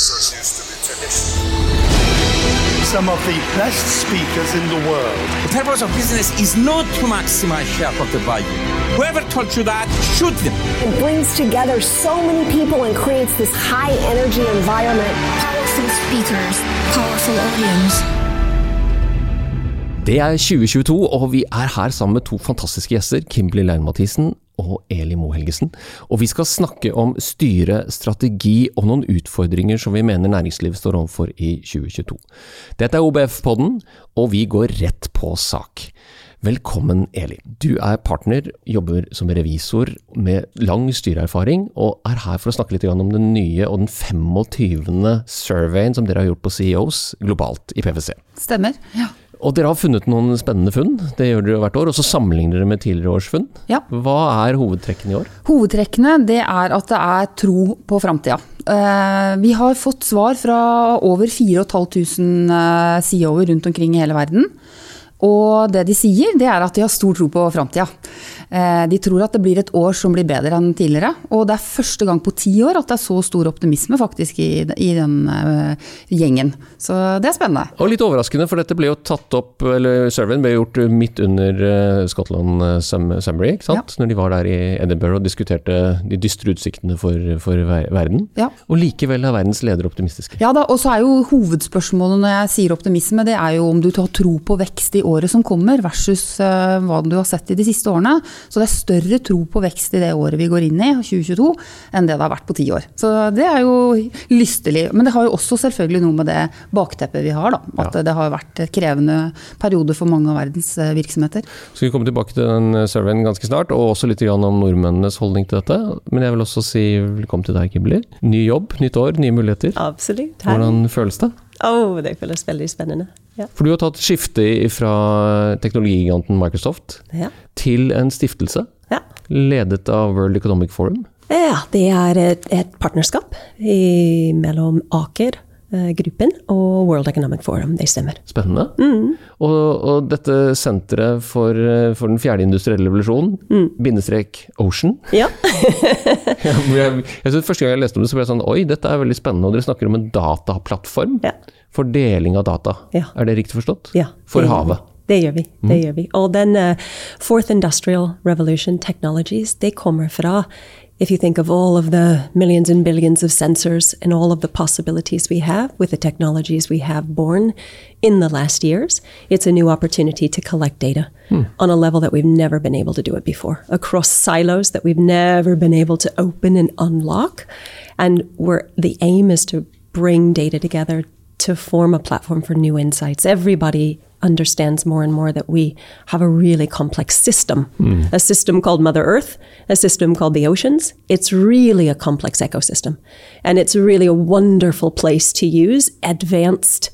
This used to be tradition. Some of the best speakers in the world. The purpose of business is not to maximize shareholder value. Whoever told you that, shoot them. It brings together so many people and creates this high energy environment. Powerful speakers, powerful audience. Det er 2022, og vi er her sammen med to fantastiske gjester, Kimberley Lein-Mathisen og Eli Moe Helgesen. Og vi skal snakke om styre, strategi og noen utfordringer som vi mener næringslivet står overfor i 2022. Dette er OBF-podden, og vi går rett på sak. Velkommen, Eli. Du er partner, jobber som revisor med lang styreerfaring, og er her for å snakke litt om den nye og den 25. surveyen som dere har gjort på CEOs globalt i PwC. Stemmer. ja. Og dere har funnet noen spennende funn, det gjør dere hvert år, og så sammenligner dere med tidligere års funn. Ja. Hva er hovedtrekkene i år? Hovedtrekkene det er at det er tro på framtida. Eh, vi har fått svar fra over 4500 CEO-er rundt omkring i hele verden. Og det de sier, det er at de har stor tro på framtida. Eh, de tror at det blir et år som blir bedre enn tidligere. Og det er første gang på ti år at det er så stor optimisme faktisk i, i den uh, gjengen. Så det er spennende. Og litt overraskende, for dette ble jo tatt opp, eller surveyen ble gjort midt under Scotland Summary, ikke sant? Ja. Når de var der i Edinburgh og diskuterte de dystre utsiktene for, for verden. Ja. Og likevel er verdens ledere optimistiske. Ja da, og så er jo hovedspørsmålet når jeg sier optimisme, det er jo om du har tro på vekst i året som kommer, versus hva du har sett i de siste årene. Så det er større tro på vekst i det året vi går inn i, 2022, enn det det har vært på ti år. Så det er jo lystelig. Men det har jo også selvfølgelig noe med det bakteppet vi har, da. At ja. det har vært krevende perioder for mange av verdens eh, virksomheter. Skal vi komme tilbake til den surveyen ganske snart, og også litt om nordmennenes holdning til dette. Men jeg vil også si velkommen til deg, Kibli. Ny jobb, nytt år, nye muligheter. Absolutt. Hei. Hvordan føles det? Oh, det føles veldig spennende. Ja. For du har tatt skifte fra teknologigiganten Microsoft ja. til en stiftelse ja. ledet av World Economic Forum. Ja, det er et, et partnerskap i, mellom Aker eh, gruppen og World Economic Forum, det stemmer. Spennende. Mm. Og, og, dette senteret for, eh, for, den fjerde industrielle revolusjonen, mm. bindestrek Ocean Ja. jeg, jeg, jeg, Første gang jeg leste om det, så ble jeg sånn Oi, dette er veldig spennende. Og dere snakker om en dataplattform ja. For deling av data. Ja. Er det riktig forstått? Ja. For havet. Det gjør vi. det gjør vi. Og den uh, Fourth Industrial Revolution Technologies, det kommer fra if you think of all of the millions and billions of sensors and all of the possibilities we have with the technologies we have born in the last years, it's a new opportunity to collect data hmm. on a level that we've never been able to do it before, across silos that we've never been able to open and unlock. And where the aim is to bring data together to form a platform for new insights. Everybody understands more and more that we have a really complex system mm. a system called Mother Earth, a system called the oceans. It's really a complex ecosystem. And it's really a wonderful place to use advanced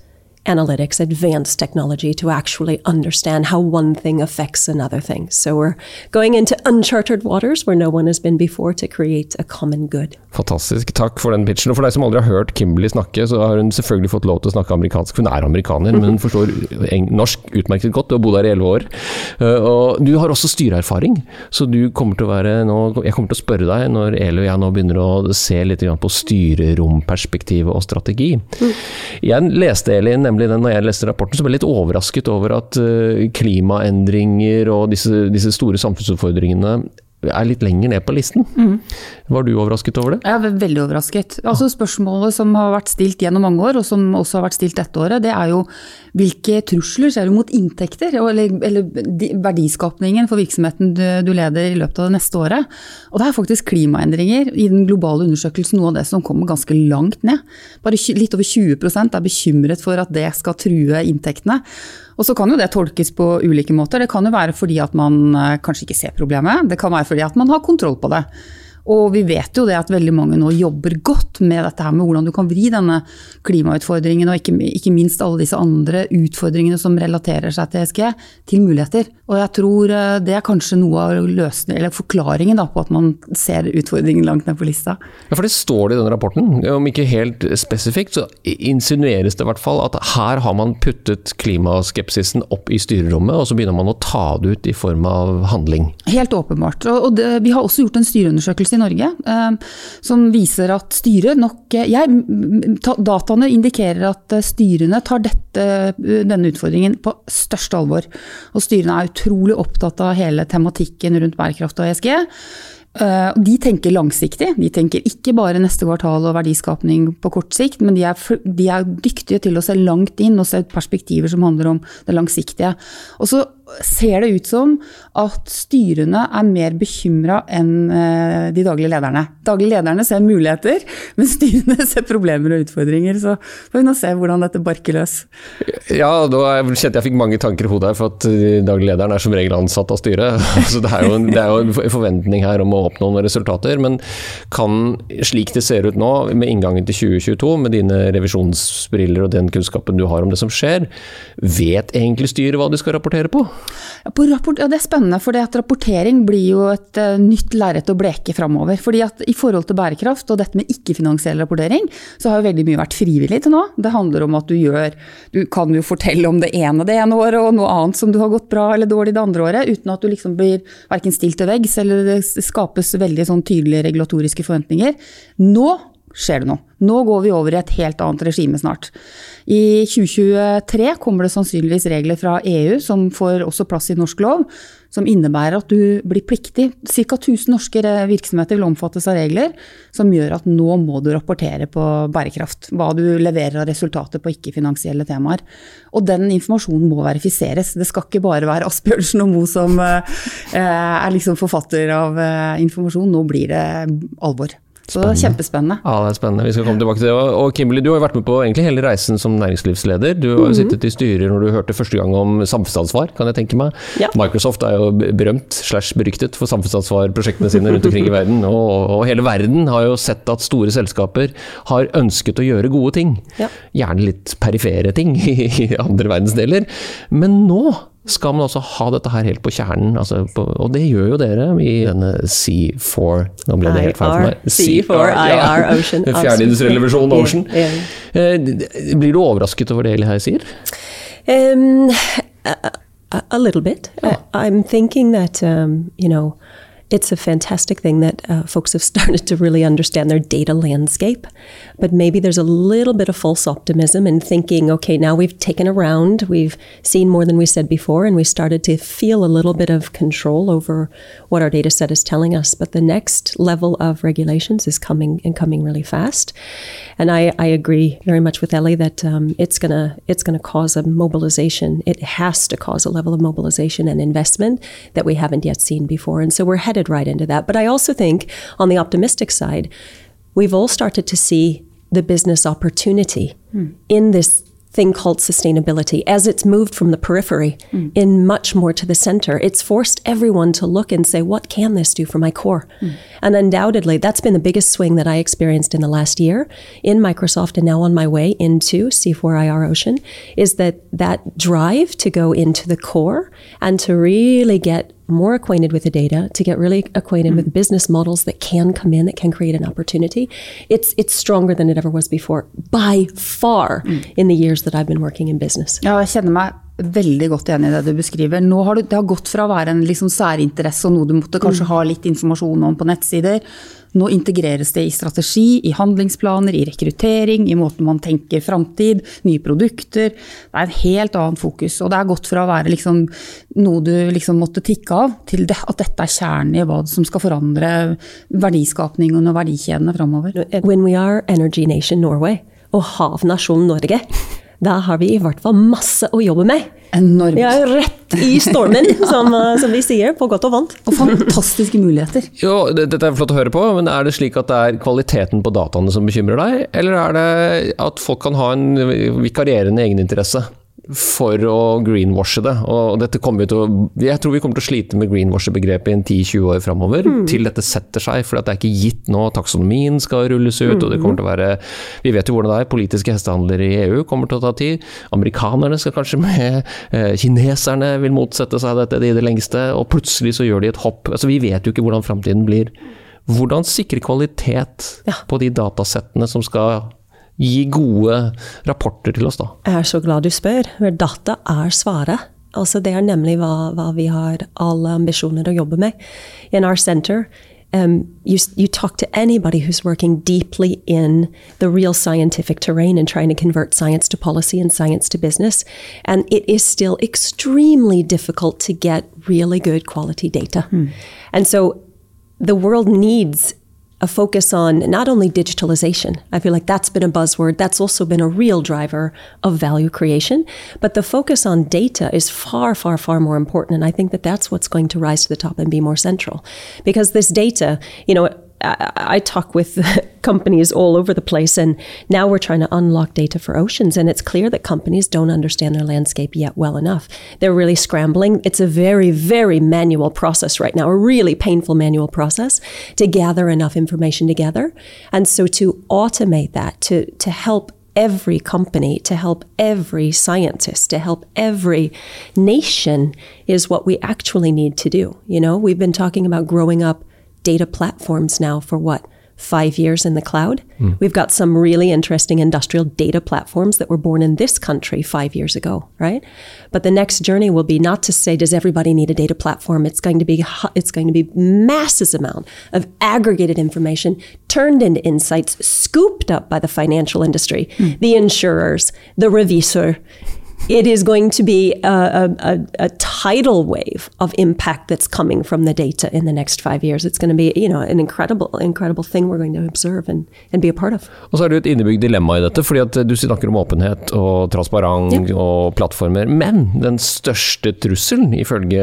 analytics, advanced technology to actually understand how one thing affects another thing. So we're going into uncharted waters where no one has been before to create a common good. Fantastisk. Takk for den pitchen. Og for deg som aldri har hørt Kimberley snakke, så har hun selvfølgelig fått lov til å snakke amerikansk. Hun er amerikaner, men hun forstår norsk utmerket godt. Du har bodd her i elleve år. Eh, og du har også styreerfaring, så du kommer til å være nå Jeg kommer til å spørre deg når Eli og jeg nå begynner å se litt på styreromperspektivet og strategi. Jeg leste Eli nemlig nemlig den, når jeg leste rapporten, så ble jeg litt overrasket over at uh, klimaendringer og disse, disse store samfunnsutfordringene er litt lenger ned på listen. Mm. Var du overrasket over det? Jeg er veldig overrasket. Altså Spørsmålet som har vært stilt gjennom mange år, og som også har vært stilt dette året, det er jo hvilke trusler ser du mot inntekter, eller, eller verdiskapningen for virksomheten du, du, leder i løpet av det neste året. Og det er faktisk klimaendringer i den globale undersøkelsen noe av det som kommer ganske langt ned. Bare litt over 20% er bekymret for at det skal true inntektene. Og så kan jo det tolkes på ulike måter. Det kan jo være fordi at man eh, kanskje ikke ser problemet. Det kan være fordi at man har kontroll på det. Og vi vet jo det at veldig mange nå jobber godt med dette her med hvordan du kan vri denne klimautfordringen, og ikke, ikke minst alle disse andre utfordringene som relaterer seg til ESG, til muligheter. Og jeg tror eh, det er kanskje noe av løsningen, eller forklaringen da, på at man ser utfordringen langt ned på lista. Ja, for det står det i den rapporten. Om ikke helt spesifikt, så insinueres det i hvert fall at her har man puttet klimaskepsisen opp i styrerommet, og så begynner man å ta det ut i form av handling. Helt åpenbart. Og det, vi har også gjort en styreundersøkelse i Norge eh, som viser at styret nok eh, jeg, Dataene indikerer at eh, styrene tar dette, denne utfordringen på største alvor. Og styrene er utrolig opptatt av hele tematikken rundt bærekraft og ESG. Eh, De tenker langsiktig. De tenker ikke bare neste kvartal og verdiskapning på kort sikt, men de er, de er dyktige til å se langt inn og se perspektiver som handler om det langsiktige. Og så ser det ut som at styrene er mer bekymra enn eh, de daglige lederne. Daglige lederne ser muligheter, men styrene ser problemer og utfordringer. Så får vi nå se hvordan dette barker løs. Ja, da kjente jeg fikk mange tanker i hodet her, for at daglig lederen er som regel ansatt av styret. Så det er, en, det er jo en forventning her om å oppnå noen resultater. Men kan, slik det ser ut nå, med inngangen til 2022, med dine revisjonsbriller og den kunnskapen du har om det som skjer, vet egentlig styret hva de skal rapportere på? Ja, rapport, ja, det er spennende, for rapportering blir jo et uh, nytt lerret å bleke framover. Fordi at I forhold til bærekraft og dette med ikke-finansiell rapportering, så har jo veldig mye vært frivillig til nå. Det handler om at du gjør Du kan jo fortelle om det ene det ene året, og noe annet som du har gått bra eller dårlig det andre året, uten at du liksom blir verken stilt til veggs eller det skapes veldig sånn tydelige regulatoriske forventninger. Nå skjer det noe. Nå går vi over i et helt annet regime snart. I 2023 kommer det sannsynligvis regler fra EU som får også plass i norsk lov, som innebærer at du blir pliktig. Ca. 1000 norske virksomheter vil omfattes av regler som gjør at nå må du rapportere på bærekraft. Hva du leverer av resultater på ikke-finansielle temaer. Og den informasjonen må verifiseres. Det skal ikke bare være Asbjørnsen og Moe som eh, er liksom forfatter av eh, informasjon. Nå blir det alvor. Så det er kjempespennende. Ja, det er spennende. Vi skal komme tilbake til det. Og Kimberly, du har jo vært med på egentlig hele reisen som næringslivsleder. Du har jo sittet i styrer når du hørte første gang om samfunnsansvar, kan jeg tenke meg. Ja. Microsoft er jo berømt slash beryktet for samfunnsansvarprosjektene sine rundt omkring i verden. Og, og hele verden har jo sett at store selskaper har ønsket å gjøre gode ting. Ja. Gjerne litt perifere ting i andre verdensdeler. Men nå skal man også ha dette her helt på kjernen, altså på, og det gjør jo dere i denne C4 Nå ble det helt feil for meg. C4 IR Ocean. Fjerde industrielle revolusjon, Ja, Ocean. ja. Eh, Blir du overrasket over det Eli her sier? Um, a, a, a little bit. I, I'm thinking that um, you know, it's a fantastic thing that uh, folks have started to really understand their data landscape, but maybe there's a little bit of false optimism in thinking, okay, now we've taken a round, we've seen more than we said before, and we started to feel a little bit of control over what our data set is telling us. But the next level of regulations is coming and coming really fast, and I, I agree very much with Ellie that um, it's gonna it's gonna cause a mobilization. It has to cause a level of mobilization and investment that we haven't yet seen before, and so we're headed right into that. But I also think on the optimistic side, we've all started to see the business opportunity hmm. in this thing called sustainability as it's moved from the periphery hmm. in much more to the center. It's forced everyone to look and say what can this do for my core? Hmm. And undoubtedly that's been the biggest swing that i experienced in the last year in microsoft and now on my way into c4ir ocean is that that drive to go into the core and to really get more acquainted with the data, to get really acquainted with business models that can come in, that can create an opportunity. It's it's stronger than it ever was before, by far, in the years that I've been working in business. Ja, jeg kjenner meg veldig godt igjen i det du beskriver. Nå har du, det har gått fra å være en liksom særinteresse og noe du måtte kanskje ha litt informasjon om på nettsider. Nå integreres det i strategi, i handlingsplaner, i rekruttering, i måten man tenker framtid, nye produkter. Det er en helt annen fokus. Og det er gått fra å være liksom noe du liksom måtte tikke av, til det, at dette er kjernen i hva som skal forandre verdiskapningen og verdikjedene framover. When we are Energy Nation Norway og havnasjonen Norge, da har vi i hvert fall masse å jobbe med. Enormt. Er rett i stormen, som, eh, som vi sier, på godt og vondt. Og fantastiske muligheter. Jo, dette er flott å høre på, men er det slik at det er kvaliteten på dataene som bekymrer deg, eller er det at folk kan ha en vikarierende egeninteresse? For å greenwashe det. Og dette kommer vi til å, jeg tror vi kommer til å slite med greenwashe-begrepet i en 10-20 år framover, til dette setter seg. For det er ikke gitt nå. Taksonomien skal rulles ut, og det kommer til å være Vi vet jo hvordan det er. Politiske hestehandlere i EU kommer til å ta tid. Amerikanerne skal kanskje med. eh, Kineserne vil motsette seg dette i det lengste. Og plutselig så gjør de et hopp. Altså Vi vet jo ikke hvordan framtiden blir. Hvordan sikre kvalitet Ja. på de datasettene som skal gi gode rapporter til oss, da? Jeg er så glad du spør, data er svaret. Altså det er nemlig hva, hva vi har alle ambisjoner å jobbe med. In our center, um, you, you talk to anybody who's working deeply in the real scientific terrain and trying to convert science to policy and science to business, and it is still extremely difficult to get really good quality data. And so the world needs a focus on not only digitalization. I feel like that's been a buzzword. That's also been a real driver of value creation. But the focus on data is far, far, far more important. And I think that that's what's going to rise to the top and be more central. Because this data, you know, I, talk with companies all over the place, and now we're trying to unlock data for oceans. And it's clear that companies don't understand their landscape yet well enough. They're really scrambling. It's a very, very manual process right now, a really painful manual process to gather enough information together. And so to automate that, to, to help every company, to help every scientist, to help every nation is what we actually need to do. You know, we've been talking about growing up data platforms now for what? Five years in the cloud. We've got some really interesting industrial data platforms that were born in this country five years ago, right? But the next journey will be not to say, does everybody need a data platform? It's going to be it's going to be masses amount of aggregated information turned into insights, scooped up by the financial industry, hmm. the insurers, the revisor, it is going to be a, a, a, tidal wave of impact that's coming from the data in the next five years. It's going to be, you know, an incredible, incredible thing we're going to observe and, and be a part of. Og så er det et innebygd dilemma i dette, fordi at du snakker om åpenhet og transparent yeah. og plattformer. Men den største trusselen, ifølge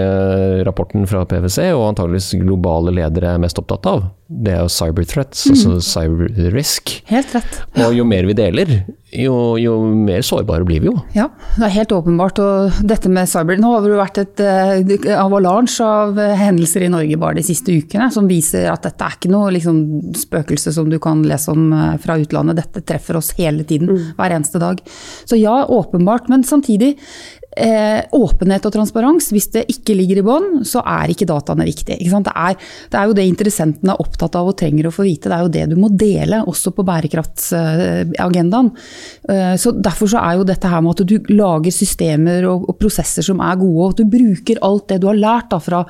rapporten fra PwC, og antageligvis globale ledere er mest opptatt av, det er jo cyber threats, altså cyber risk. Helt rett. Og jo mer vi deler, jo, jo mer sårbare blir vi jo. Ja, det er helt åpenbart. Og dette med cyber Nå har det vært et uh, avalanche av eh, hendelser i Norge bare de siste ukene som viser at dette er ikke noe liksom, spøkelse som du kan lese om eh, fra utlandet. Dette treffer oss hele tiden, hver eneste dag. Så ja, åpenbart. Men samtidig, eh, åpenhet og transparens, hvis det ikke ligger i bånn, så er ikke dataene viktig. Ikke? Det, er, det er jo det interessentene er opptatt av og trenger å få vite. Det er jo det du må dele, også på bærekraftsagendaen. Eh, så derfor så er jo dette her med at du lager systemer og, og prosesser som er gode, og at du bruker alt det du har lært da, fra,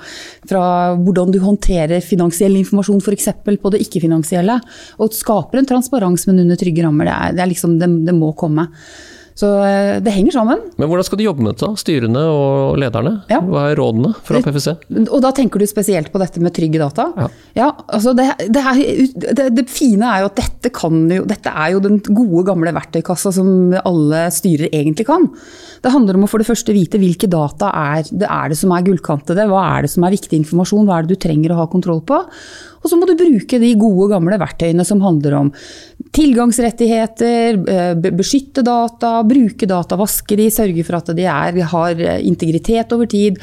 fra hvordan du håndterer finansiell informasjon f.eks. på det ikke-finansielle, og skaper en transparens, men under trygge rammer. Det, er, det, er liksom, det, det må komme. Så eh, det henger sammen. Men hvordan skal du jobbe med dette, styrene og lederne? Ja. Hva er rådene fra PFC? PwC? Og da tenker du spesielt på dette med trygge data? Ja. altså det, det, er, det, det fine er jo at dette, kan jo, dette er jo den gode gamle verktøykassa som alle styrer egentlig kan. Det handler om å for det første vite hvilke data er det, er det som er gullkantede, hva er det som er viktig informasjon, hva er det du trenger å ha kontroll på. Og så må du bruke de gode gamle verktøyene som handler om tilgangsrettigheter, eh, beskytte data, bruke data, vaske de, sørge for at de er, har integritet over tid.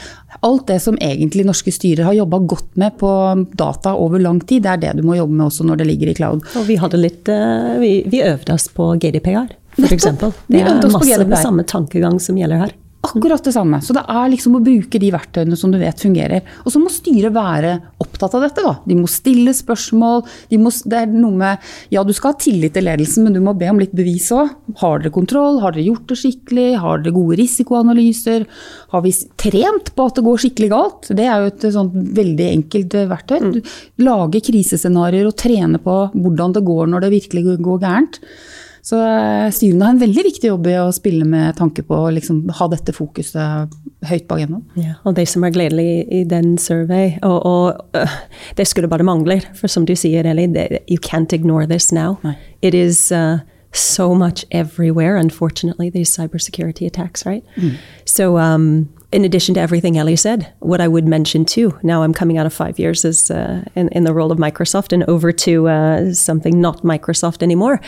Alt det som egentlig norske styrer har jobba godt med på data over lang tid, det er det du må jobbe med også når det ligger i cloud. Og vi litt eh, Vi, vi øvde oss på GDPR, for Nettopp. eksempel. Det er masse med samme tankegang som gjelder her. Akkurat det samme. Så det er liksom å bruke de verktøyene som du vet fungerer. Og så må styret være opptatt av dette. da. De må stille spørsmål. De må, det er noe med, ja, Du skal ha tillit til ledelsen, men du må be om litt bevis òg. Har dere kontroll? Har dere gjort det skikkelig? Har dere gode risikoanalyser? Har vi trent på at det går skikkelig galt? Det er jo et sånt veldig enkelt eh, verktøy. Du Lage krisescenarioer og trene på hvordan det går når det virkelig går gærent. Så eh, styrene har en veldig viktig jobb i å spille med tanke på å liksom, ha dette fokuset høyt på agendaen. Ja, og det som er gledelig i den survey, og, og øh, det skulle bare mangler, for som du sier, Ellie, you can't ignore this now. Nei. It is uh, so much everywhere, unfortunately, these cybersecurity attacks, right? So, um, in addition to everything Ellie said, what I would mention too, now I'm coming out of five years as uh, in, in the role of Microsoft and over to uh, something not Microsoft anymore.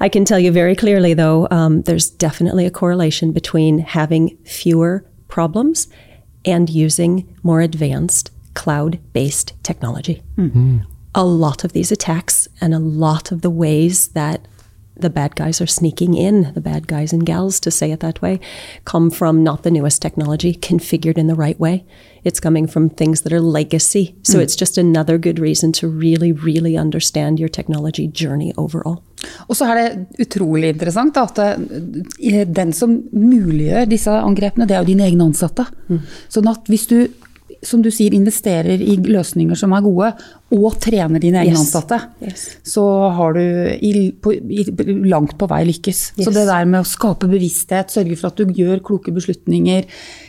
I can tell you very clearly, though, um, there's definitely a correlation between having fewer problems and using more advanced cloud based technology. A lot of these attacks and a lot of the ways that the bad guys are sneaking in, the bad guys and gals, to say it that way, come from not the newest technology, configured in the right way. It's coming from things that are legacy. So it's just another good reason to really, really understand your technology journey overall. Og så er det utrolig interessant at den som muliggjør disse angrepene, det er jo dine egne ansatte. Sånn at hvis du som du sier, investerer i løsninger som er gode, og trener dine egne Yes. ansatte, Yes. så har du i, på, i, langt på vei lykkes. Så det der med å skape bevissthet, sørge for at du gjør kloke beslutninger,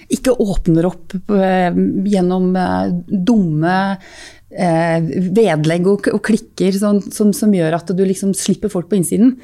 ikke åpner opp eh, gjennom eh, dumme eh, vedlegg og, og klikker sånn, som, som gjør at du liksom slipper folk på innsiden.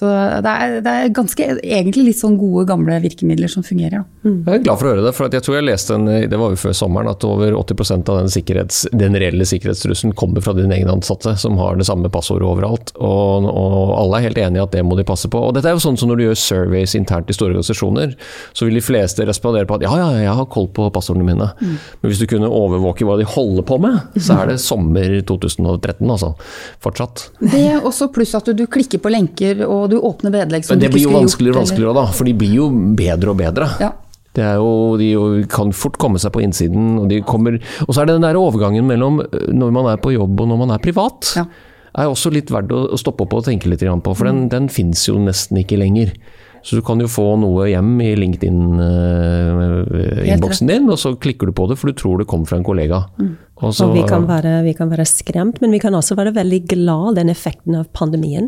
Så det er, det er ganske, egentlig litt sånn gode, gamle virkemidler som fungerer. Da. Jeg er glad for å høre det, for jeg tror jeg leste en, det var jo før sommeren, at over 80% av den, sikkerhets, den reelle sikkerhetstrusselen kommer fra dine egne ansatte, som har det samme passordet overalt. Og, og alle er helt enige at det må de passe på. Og dette er jo sånn som når du gjør surveys internt i store organisasjoner, så vil de fleste respondere på at ja, ja, jeg har koll på passordene mine. Men hvis du kunne overvåke hva de holder på med, så er det sommer 2013, altså. Fortsatt. Det er også pluss at du, du klikker på lenker og du åpner vedlegg som Men du det blir jo vanskeligere og vanskeligere, da, for de blir jo bedre og bedre. Ja. Det jo, de kan fort komme seg på innsiden. Og, de kommer, og så er det den der overgangen mellom øh, når man er på jobb og når man er privat. Ja. er også litt verdt å stoppe opp og tenke litt på, for den, den fins jo nesten ikke lenger. Så du kan jo få noe hjem i LinkedIn-innboksen din, og så klikker du på det, for du tror det kommer fra en kollega. Og så, Og vi kan, være, vi kan være skremt, men vi kan også være veldig glad den effekten av pandemien.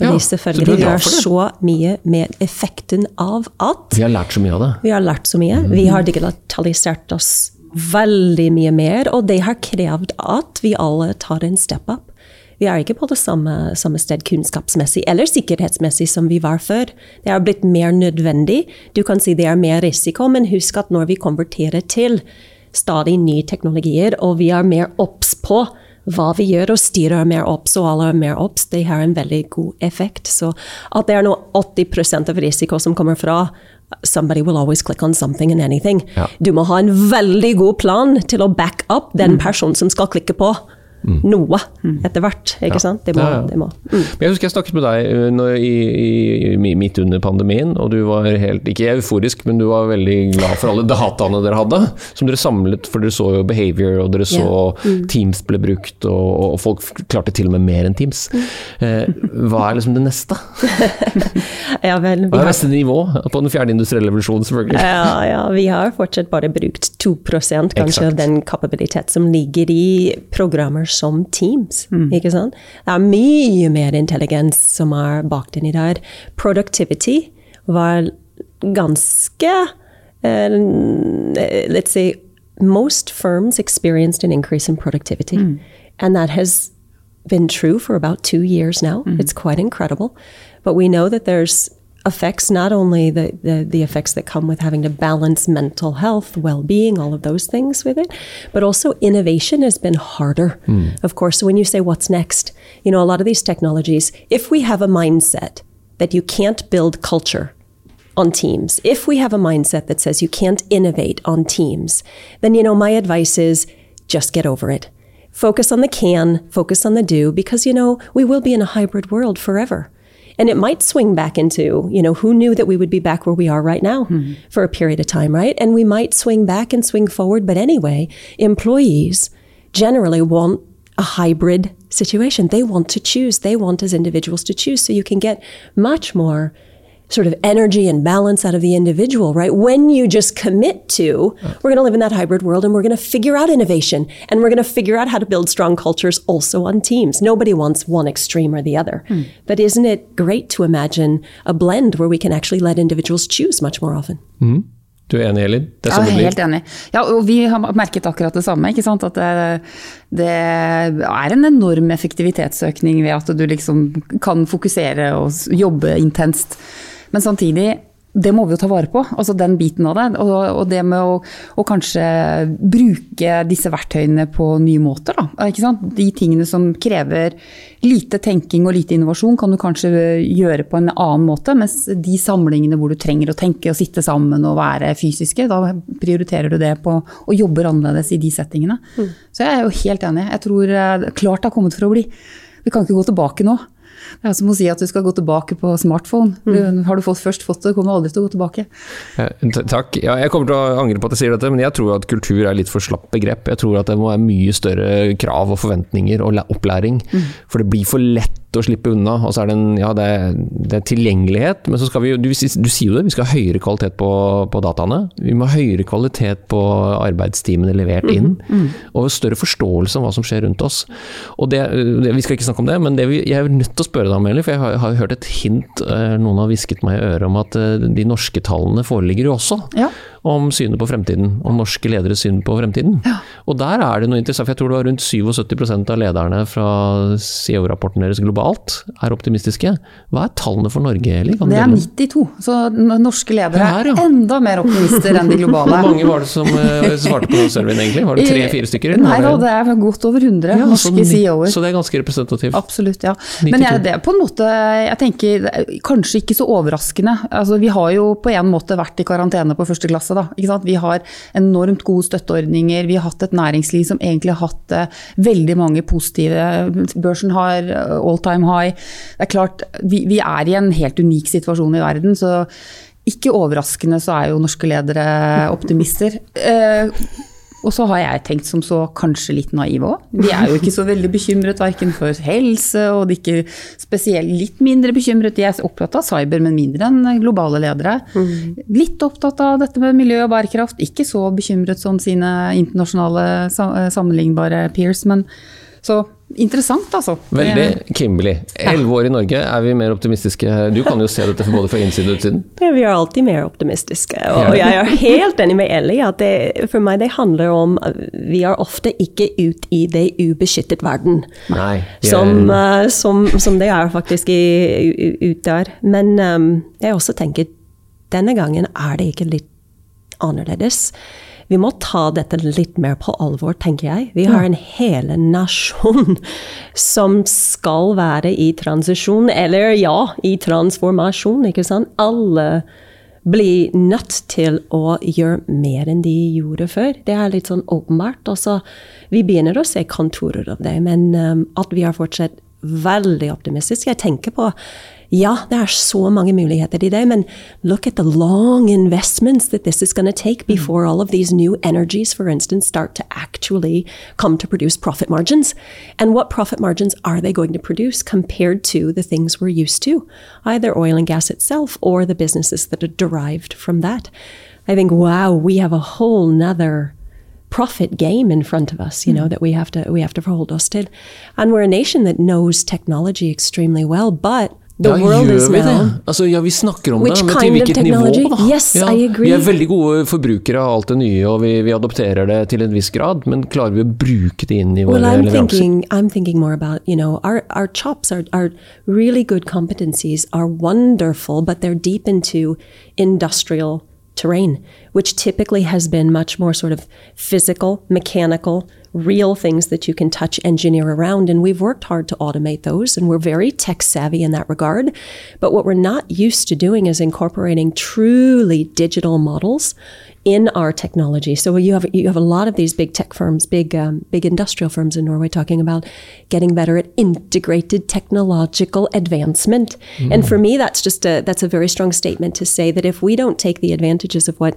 Ja, er selvfølgelig vi har så mye med effekten av at vi har lært så mye av det. vi har lært så mye. Vi har digitalisert oss veldig mye mer, og det har krevd at vi alle tar en step up. Vi er ikke på det samme, samme sted kunnskapsmessig eller sikkerhetsmessig som vi var før. Det har blitt mer nødvendig. Du kan si det er mer risiko, men husk at når vi konverterer til stadig nye teknologier, og vi er mer obs på hva vi gjør, og styret er mer obs, og alle er mer obs, det har en veldig god effekt. Så at det er nå 80% av risiko som kommer fra Somebody will always click on something and anything. Ja. Du må ha en veldig god plan til å back up den personen som skal klikke på noe etter hvert. Ikke sant? Det må, Ja, ja. De må. Mm. jeg husker jeg snakket med deg når, i, i, midt under pandemien, og du var helt, ikke euforisk, men du var veldig glad for alle dataene dere hadde, som dere samlet, for dere så jo behavior, og dere så Teams ble brukt, og, og folk klarte til og med mer enn Teams. Eh, hva er liksom det neste? Ja, vel, Hva er neste nivå på den fjerde industrielle revolusjonen, selvfølgelig? Ja, ja, vi har fortsatt bare brukt 2 kanskje Exakt. av den kapabilitet som ligger i programmer som Teams. ikke sant? Det er mye mer intelligens som er bakt inni der. Productivity var ganske eh, Let's say most firms experienced an increase in productivity. And that has been true for about two years now. It's quite incredible. But we know that there's effects, not only the, the, the effects that come with having to balance mental health, well being, all of those things with it, but also innovation has been harder. Hmm. Of course, when you say what's next, you know, a lot of these technologies, if we have a mindset that you can't build culture on teams. If we have a mindset that says you can't innovate on teams, then you know my advice is just get over it. Focus on the can, focus on the do because you know we will be in a hybrid world forever. And it might swing back into, you know, who knew that we would be back where we are right now hmm. for a period of time, right? And we might swing back and swing forward, but anyway, employees generally want a hybrid situation. They want to choose. They want as individuals to choose. So you can get much more sort of energy and balance out of the individual, right? When you just commit to, we're going to live in that hybrid world and we're going to figure out innovation and we're going to figure out how to build strong cultures also on teams. Nobody wants one extreme or the other. But isn't it great to imagine a blend where we can actually let individuals choose much more often? Du er enig, Elin? Det er Ja, sånn jeg er helt enig. Ja, og vi har merket akkurat det samme. ikke sant? At det, det er en enorm effektivitetsøkning ved at du liksom kan fokusere og jobbe intenst. Men samtidig, det må vi jo ta vare på, altså den biten av det. Og, og det med å, å kanskje bruke disse verktøyene på nye måter. Da. Ikke sant? De tingene som krever lite tenking og lite innovasjon, kan du kanskje gjøre på en annen måte. Mens de samlingene hvor du trenger å tenke og sitte sammen og være fysiske, da prioriterer du det på og jobber annerledes i de settingene. Så jeg er jo helt enig. Jeg tror eh, klart det har kommet for å bli. Vi kan ikke gå tilbake nå. Det er som å si at du skal gå tilbake på smartphone. Du, har du fått først fått det, kommer du aldri til å gå tilbake. Eh, Takk. Ja, jeg kommer til å angre på at jeg sier dette, men jeg tror at kultur er litt for slapp begrep. Jeg tror at det må være mye større krav og forventninger og opplæring. opplæring. For det blir for lett å slippe unna. Og så er det en ja, det er, det er tilgjengelighet, men så skal vi jo du, du sier jo det, vi skal ha høyere kvalitet på, på dataene. Vi må ha høyere kvalitet på arbeidstimene levert inn. Og større forståelse om hva som skjer rundt oss. Og det, det, Vi skal ikke snakke om det, men det vi, jeg er nødt til å spørre deg om, Eli, for jeg har, har hørt et hint, eh, noen har hvisket meg i øret om at eh, de norske tallene foreligger jo også. Ja. Om synet på fremtiden, om norske lederes syn på fremtiden. Og der er det noe interessant, for jeg tror det var rundt 77 av lederne fra CEO-rapporten deres globalt er optimistiske. Hva er tallene for Norge, Eli? Det er 92, så norske ledere er ja. enda mer optimister enn de globale. Hvor mange var det som eh, svarte på den surveyen, egentlig? Var det tre-fire stykker? eller Nei da, det er godt over 100 Ja, norske CEO-er. Så det er ganske representativt. Absolutt, ja. 92. Men jeg, det er på en måte, jeg tenker er kanskje ikke så overraskende. Altså, vi har jo på en måte vært i karantene på første klasse. Da, ikke sant? Vi har enormt gode støtteordninger. Vi har hatt et næringsliv som egentlig har hatt uh, veldig mange positive Børsen har eh, all time high. Det er klart, vi, vi er i en helt unik situasjon i verden. så ikke overraskende så er jo norske ledere optimister. Eh, og så har jeg tenkt som så kanskje litt naiv òg. De er jo ikke så veldig bekymret verken for helse, og de er ikke spesielt litt mindre bekymret. De er opptatt av cyber, men mindre enn globale ledere. Litt opptatt av dette med miljø og bærekraft. Ikke så bekymret som sine internasjonale sammenlignbare peers, men så interessant, altså. Veldig Kimberley. Elleve år i Norge, er vi mer optimistiske? Du kan jo se dette både fra innsiden og utsiden. Ja, vi er alltid mer optimistiske. Og jeg er helt enig med Ellie at det, for meg det handler om at Vi er ofte ikke ut i det ubeskyttet verden. Nei. er- Som, eh, som, som det er faktisk i, ut der. Men um, jeg også tenker denne gangen er det ikke litt annerledes. Vi må ta dette litt mer på alvor, tenker jeg. Vi har en hele nasjon som skal være i transisjon, eller ja, i transformasjon, ikke sant? Alle blir nødt til å gjøre mer enn de gjorde før. Det er litt sånn åpenbart. Altså, vi begynner å se kontorer av det, men um, at vi er fortsatt veldig optimistiske. Jeg tenker på ja, det er så mange muligheter i det, men look at the long investments that this is going to take before all of these new energies, for instance, start to actually come to produce profit margins. And what profit margins are they going to produce compared to the things we're used to, either oil and gas itself or the businesses that are derived from that? I think, wow, we have a whole nother profit game in front of us, you know, that we have to we have to hold us to. And we're a nation that knows technology extremely well, but the ja, world gjør is vi det? Altså, ja, vi snakker om Which det, men til hvilket nivå, da? Yes, ja, I agree. Vi er veldig gode forbrukere av alt det nye, og vi, vi adopterer det til en viss grad, men klarer vi å bruke det inn i våre Well, I'm thinking, I'm thinking more about, you know, our, our chops, our, our really good competencies are wonderful, but they're deep into industrial terrain, which typically has been much more sort of physical, mechanical, real things that you can touch, engineer around. And we've worked hard to automate those, and we're very tech savvy in that regard. But what we're not used to doing is incorporating truly digital models in our technology. So you have you have a lot of these big tech firms, big um, big industrial firms in Norway, talking about getting better at integrated technological advancement. And for me, that's just a that's a very strong statement to say that if we don't take the advantages of what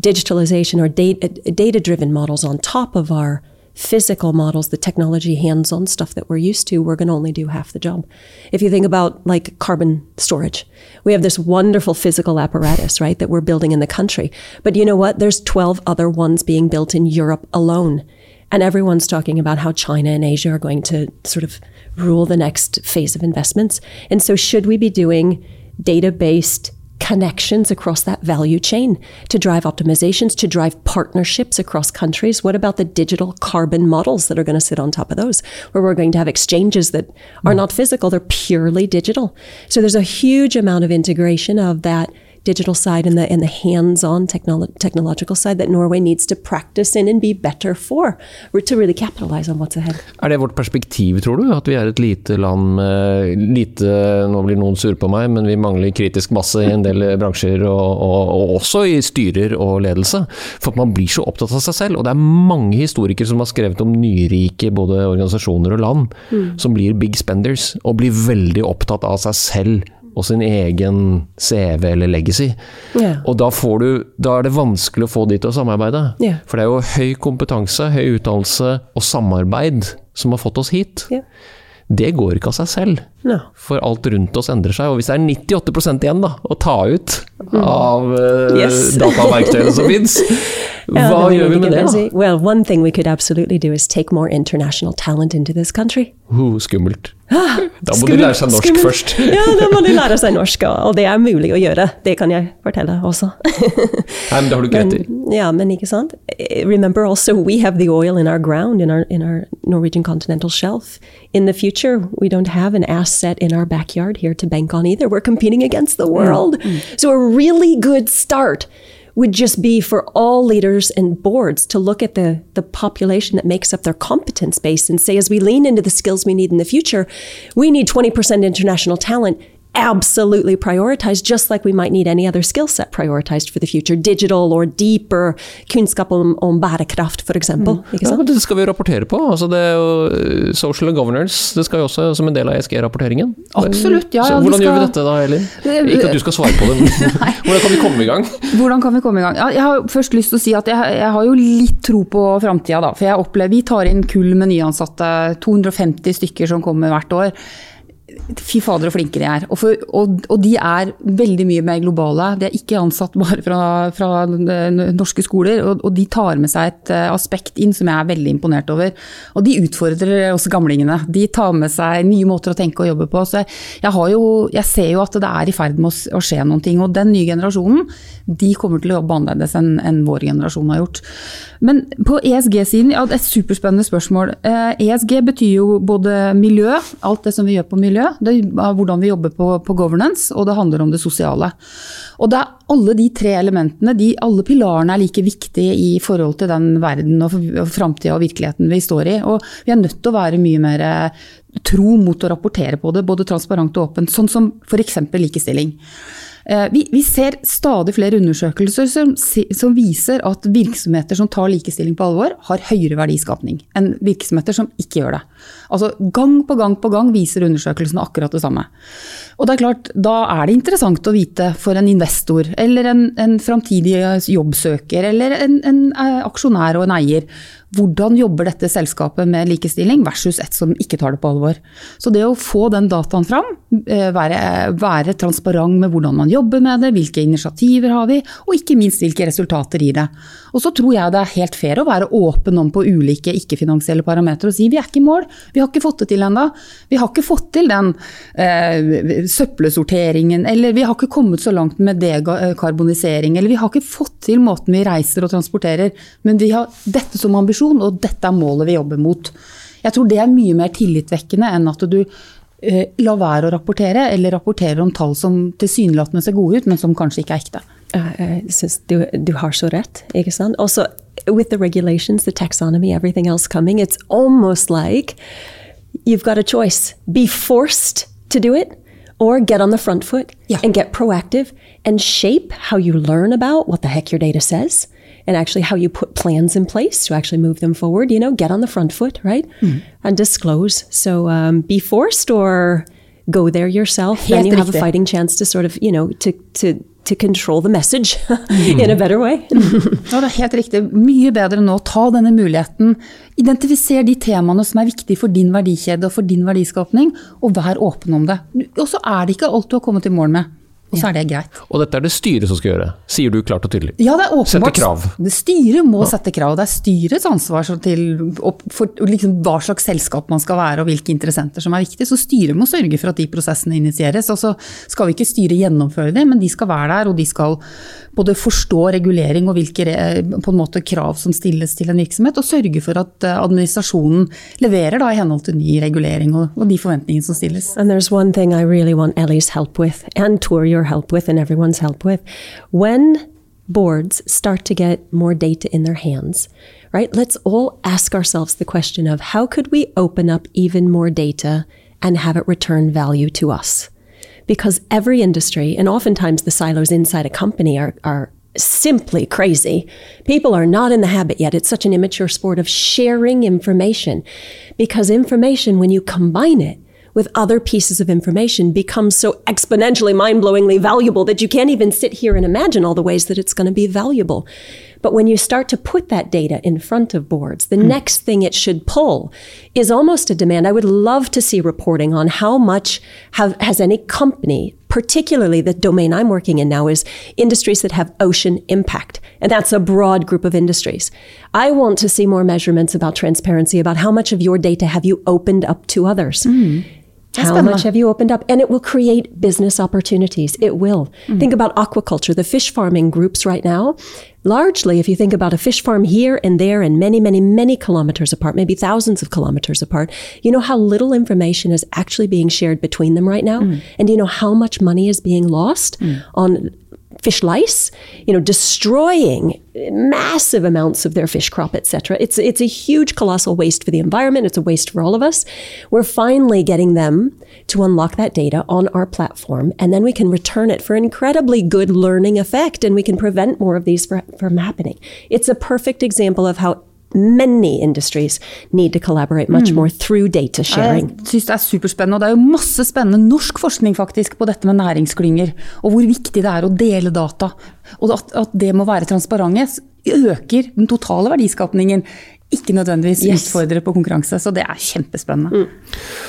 digitalization or data driven models on top of our physical models, the technology hands on stuff that we're used to, we're going to only do half the job. If you think about like carbon storage, we have this wonderful physical apparatus, right, that we're building in the country. But you know what? There's 12 other ones being built in Europe alone. And everyone's talking about how China and Asia are going to sort of rule the next phase of investments. And so, should we be doing data based connections across that value chain to drive optimizations, to drive partnerships across countries? What about the digital carbon models that are going to sit on top of those, where we're going to have exchanges that are mm. not physical, they're purely digital? So there's a huge amount of integration of that digital side and the and the hands-on technolo- technological side that Norway needs to practice in and be better for to really capitalize on what's ahead. Er det vårt perspektiv, tror du? At vi er et lite land med lite Nå blir noen sure på meg, men vi mangler kritisk masse i en del bransjer, og, og, og også i styrer og ledelse. For man blir så opptatt av seg selv. Og det er mange historikere som har skrevet om nyrike både organisasjoner og land, som blir big spenders, og blir veldig opptatt av seg selv og sin egen CV eller legacy. Yeah. Og da, får du, da er det vanskelig å få de til å samarbeide. Yeah. For det er jo høy kompetanse, høy utdannelse og samarbeid som har fått oss hit. Ja. Det går ikke av seg selv. Ja. For alt rundt oss endrer seg. Og hvis det er 98% igjen da, å ta ut av uh, Yes. dataverktøyene som fins, hva gjør vi med det? da? Well, one thing we could absolutely do is take more international talent into this country. Uh, skummelt. Da må de lære seg norsk Skummelt. først. ja, da må de lære seg norsk, og og det er mulig å gjøre. Det kan jeg fortelle også. Nei, men det har du ikke rett i. Ja, men ikke sant? Eh, Remember also, we have the oil in our ground, in our, in our Norwegian continental shelf. In the future, we don't have an asset in our backyard here to bank on either. We're competing against the world. Mm, mm. So a really good start would just be for all leaders and boards to look at the, the population that makes up their competence base and say, as we lean into the skills we need in the future, we need 20% international talent absolutely prioritized, just like we might need any other skill set prioritized for the future. Digital or deeper kunnskap om, om bærekraft, for eksempel. Ikke Ja, det skal vi rapportere på. Altså det er jo uh, Social and governance det skal jo også som en del av ESG-rapporteringen. Absolutt, ja, Så ja, hvordan gjør vi dette da, Elin? Ikke at du skal svare på det, men hvordan kan vi komme i gang? Hvordan kan vi komme i gang? Ja, jeg har først lyst til å si at jeg, jeg har jo litt tro på framtida, da. For jeg opplever Vi tar inn kull med nyansatte, 250 stykker som kommer hvert år. Fy fader, så flinke de er. Og, for, og, og de er veldig mye mer globale. De er ikke ansatt bare fra, fra eh, norske skoler. Og, og de tar med seg et eh, aspekt inn som jeg er veldig imponert over. Og de utfordrer oss gamlingene. De tar med seg nye måter å tenke og jobbe på. Så jeg, jo, jeg ser jo at det er i ferd med å, å skje noen ting. Og den nye generasjonen, de kommer til å jobbe annerledes enn enn vår generasjon har gjort. Men på ESG-siden, ja et superspennende spørsmål. Eh, ESG betyr jo både miljø, alt det som vi gjør på miljø, det er hvordan vi jobber på, på governance, og det handler om det sosiale. Og det er alle de tre elementene, de, alle pilarene er like viktige i forhold til den verden og, og framtida og virkeligheten vi står i. Og vi er nødt til å være mye mer eh, tro mot å rapportere på det, både transparent og åpent, sånn som f.eks. likestilling. Eh, Vi, vi ser stadig flere undersøkelser som, som viser at virksomheter som tar likestilling på alvor, har høyere verdiskapning enn virksomheter som ikke gjør det. Altså Gang på gang på gang viser undersøkelsene akkurat det samme. Og det er klart, Da er det interessant å vite for en investor eller en, en framtidig jobbsøker eller en, en eh, aksjonær og en eier hvordan jobber dette selskapet med likestilling versus et som ikke tar det på alvor. Så det å få den dataen fram, eh, være, være transparent med hvordan man jobber med det, hvilke initiativer har vi, og ikke minst hvilke resultater gir det. Og så tror jeg det er helt fair å være åpen om på ulike ikke-finansielle parametere og si vi er ikke i mål, vi har ikke fått det til ennå. Vi har ikke fått til den eh, søppelsorteringen, eller vi har ikke kommet så langt med dekarbonisering, eller vi har ikke fått til måten vi reiser og transporterer, men vi har dette som ambisjon, og dette er målet vi jobber mot. Jeg tror det er mye mer tillitvekkende enn at du eh, lar være å rapportere, eller rapporterer om tall som tilsynelatende ser gode ut, men som kanskje ikke er ekte. Eh, Jeg synes du, du har så rett, ikke sant? Også with the regulations, the taxonomy, everything else coming, it's almost like you've got a choice. Be forced to do it or get on the front foot Yeah. and get proactive and shape how you learn about what the heck your data says and actually how you put plans in place to actually move them forward. You know, get on the front foot, right? And disclose. So um, be forced or go there yourself. then Helt you have a riktig. fighting chance to sort of, you know, to, to, to control the message in a better way. Ja, det er helt riktig. Mye bedre nå. Ta denne muligheten. Identifiser de temaene som er viktige for din verdikjede og for din verdiskapning, og vær åpen om det. Og så er det ikke alt du har kommet i mål med. Og så er det greit. Og dette er det styret som skal gjøre, sier du klart og tydelig. Ja, det er åpenbart. Sette krav. Det styret må sette krav. Det er styrets ansvar til for liksom hva slags selskap man skal være og hvilke interessenter som er viktige. Så styret må sørge for at de prosessene initieres. Og så skal vi ikke styret gjennomføre det, men de skal være der og de skal både forstå regulering og hvilke på en måte krav som stilles til en virksomhet, og sørge for at eh, administrasjonen leverer da i henhold til ny regulering og, og de forventningene som stilles. And there's one thing I really want Ellie's help with, and Tor your help with, and everyone's help with. When boards start to get more data in their hands, right? Let's all ask ourselves the question of how could we open up even more data and have it return value to us? Because every industry, and oftentimes the silos inside a company are, are simply crazy. People are not in the habit yet. It's such an immature sport of sharing information because information, when you combine it with other pieces of information becomes so exponentially mind blowingly valuable that you can't even sit here and imagine all the ways that it's going to be valuable. But when you start to put that data in front of boards, the hmm. next thing it should pull is almost a demand. I would love to see reporting on how much have, has any company, particularly the domain I'm working in now is industries that have ocean impact. And that's a broad group of industries. I want to see more measurements about transparency, about how much of your data have you opened up to others. Hmm. How much have you opened up? And it will create business opportunities. It will. Think about aquaculture, the fish farming groups right now. Largely, if you think about a fish farm here and there and many, many, many kilometers apart, maybe thousands of kilometers apart, you know how little information is actually being shared between them right now? And do you know how much money is being lost on fish lice, you know, destroying massive amounts of their fish crop, etc. It's it's a huge, colossal waste for the environment. It's a waste for all of us. We're finally getting them to unlock that data on our platform, and then we can return it for incredibly good learning effect, and we can prevent more of these from happening. It's a perfect example of how many industries need to collaborate much more through data sharing. Jeg synes det er superspennende, og det er jo masse spennende norsk forskning faktisk på dette med næringsklynger, og hvor viktig det er å dele data. Og at, at det må være transparente, øker den totale verdiskapningen. Ikke nødvendigvis Yes. utfordre på konkurranse, så det er kjempespennende.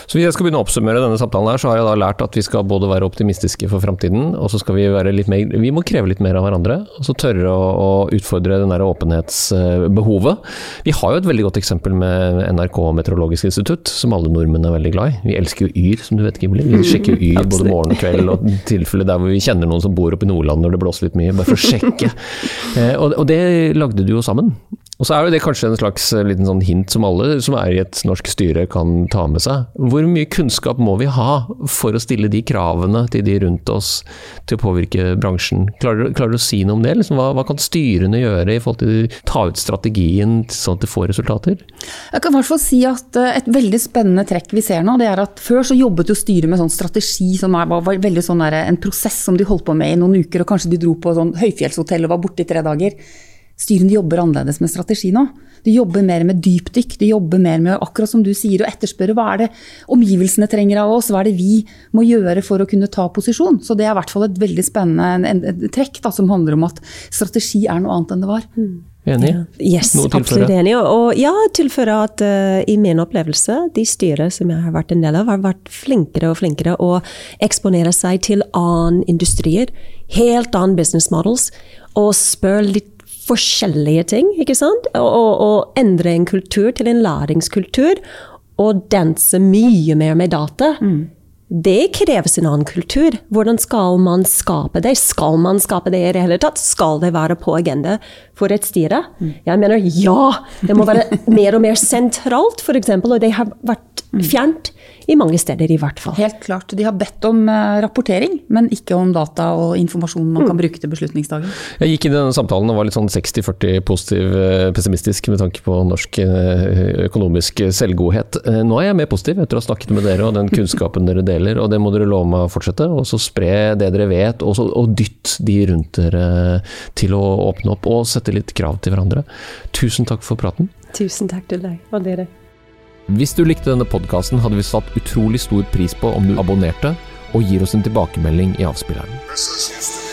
Så hvis jeg skal begynne å oppsummere denne samtalen her, så har jeg da lært at vi skal både være optimistiske for framtiden, og så skal vi være litt mer Vi må kreve litt mer av hverandre, og så tørre å, å utfordre den der åpenhetsbehovet. Vi har jo et veldig godt eksempel med NRK Meteorologisk institutt, som alle nordmenn er veldig glad i. Vi elsker jo Yr, som du vet, Gimli. Vi sjekker jo Yr både morgen og kveld, og tilfelle der hvor vi kjenner noen som bor oppe i Nordland når det blåser litt mye, bare for å sjekke. Eh, og, og det lagde du jo sammen. Og så er det kanskje en slags eh, liten sånn hint som alle som er i et norsk styre kan ta med seg. Hvor mye kunnskap må vi ha for å stille de kravene til de rundt oss til å påvirke bransjen? Klarer, klarer du å si noe om det? Liksom, hva, hva kan styrene gjøre i forhold til å ta ut strategien sånn at det får resultater? Jeg kan i hvert fall si at eh, Et veldig spennende trekk vi ser nå, det er at før så jobbet jo styret med sånn strategi som er, var, veldig sånn der, en prosess som de holdt på med i noen uker, og kanskje de dro på sånn høyfjellshotell og var borte i tre dager. Styrene jobber annerledes med strategi nå. De jobber mer med dypdykk. De jobber mer med akkurat som du sier, å etterspørre hva er det omgivelsene trenger av oss, hva er det vi må gjøre for å kunne ta posisjon. Så det er i hvert fall et veldig spennende trekk da, som handler om at strategi er noe annet enn det var. Enig? Yes, absolutt enig. Og, og ja, tilføre at uh, i min opplevelse, de styrer som jeg har vært en del av, har vært flinkere og flinkere å eksponere seg til annen industrier, helt annen business models, og spør litt forskjellige ting, ikke sant? Og, og, og endre en kultur til en læringskultur, og danse mye mer med data. Det kreves en annen kultur. Hvordan skal man skape det? Skal man skape det i det hele tatt? Skal det være på agenda for et styre? Jeg mener ja! Det må være mer og mer sentralt, f.eks., og det har vært fjernt i mange steder, i hvert fall. Helt klart. De har bedt om eh, rapportering, men ikke om data og informasjon man kan bruke til beslutningsdagen. Jeg gikk inn i denne samtalen og var litt sånn 60-40 positiv, eh, pessimistisk med tanke på norsk eh, økonomisk selvgodhet. Nå er jeg mer positiv etter å ha snakket med dere og den kunnskapen dere deler, og det må dere love meg å fortsette. Og så spre det dere vet, og, så, og dytt de rundt dere til å åpne opp og sette litt krav til hverandre. Tusen takk for praten. Tusen takk til deg og dere. Hvis du likte denne podkasten, hadde vi satt utrolig stor pris på om du abonnerte og gir oss en tilbakemelding i avspilleren.